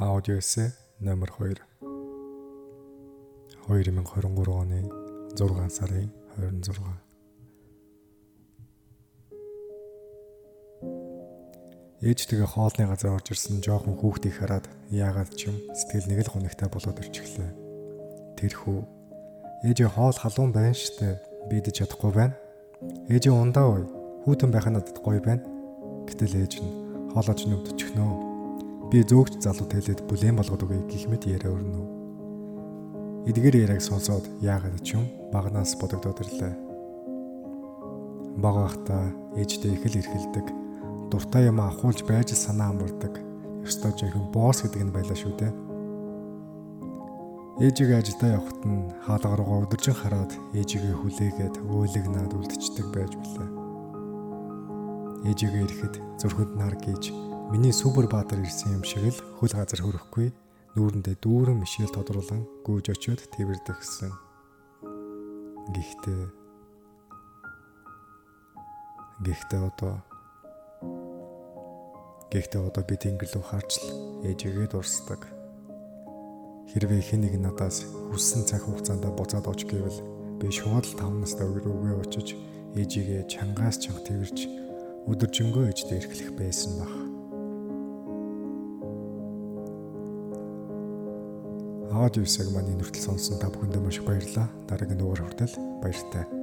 Аудио эссе номер 2 2023 оны 6 сарын 26 Ээжтэйгээ хоолны газар орж ирсэн жоохон хүүхдийг хараад яагаад ч юм сэтгэл нэг л гонигтай болоод ирчихлээ. Тэр хүү ээжээ хоол халуун байна штэ бидэж чадахгүй байна. Ээжээ ундаа ой хүүтэн байх надад гоё байна. Гэтэл ээж нь хоолооч нүвдчихнөө. Би зөөгч залуу тэлээд бүлээн болгоод өгье гэх мэт яриа өрнө. Эдгээр яриаг сонсоод яагаад ч юм багнаас бодогдоод ирлээ. Баг байхдаа ээжтэй их л эрхэлдэг. Дуртай юм ахуулж байж санаа амардаг. Ёстой жинхэнэ босс гэдэг нь байлаа шүү дээ. Ээжигээ ажилдаа явахад нь хаалга руугаа өдөржин хараад ээжигээ хүлээгээд өөлөгнаад үлдчихдэг байж билээ ээжигээ ирэхэд зүрхэнд нар гээж миний супер баатар ирсэн юм шиг л хөл газар хөрөхгүй нүүрэндээ дүүрэн мишэл тодруулан гүйж очиод тэрвэрдэг гисэн. Гэхдээ Гэхдээ одоо Гэхдээ одоо би тэнгэр рүү харж л ээжигээ дурсдаг. Хэрвээ хэн нэг надаас хүссэн цаг хугацаанд буцаад оч гэвэл би шууд л 5 настай үгээ очиж ээжигээ чангаас чанга тэрвэрч өдөржингөө ээжтэй эрхлэх байсан баг. Аудио сэг маань нүртэл сонсон та бүхэндээ маш их баярлалаа. Дараагийн дугаар хүртэл баяртай.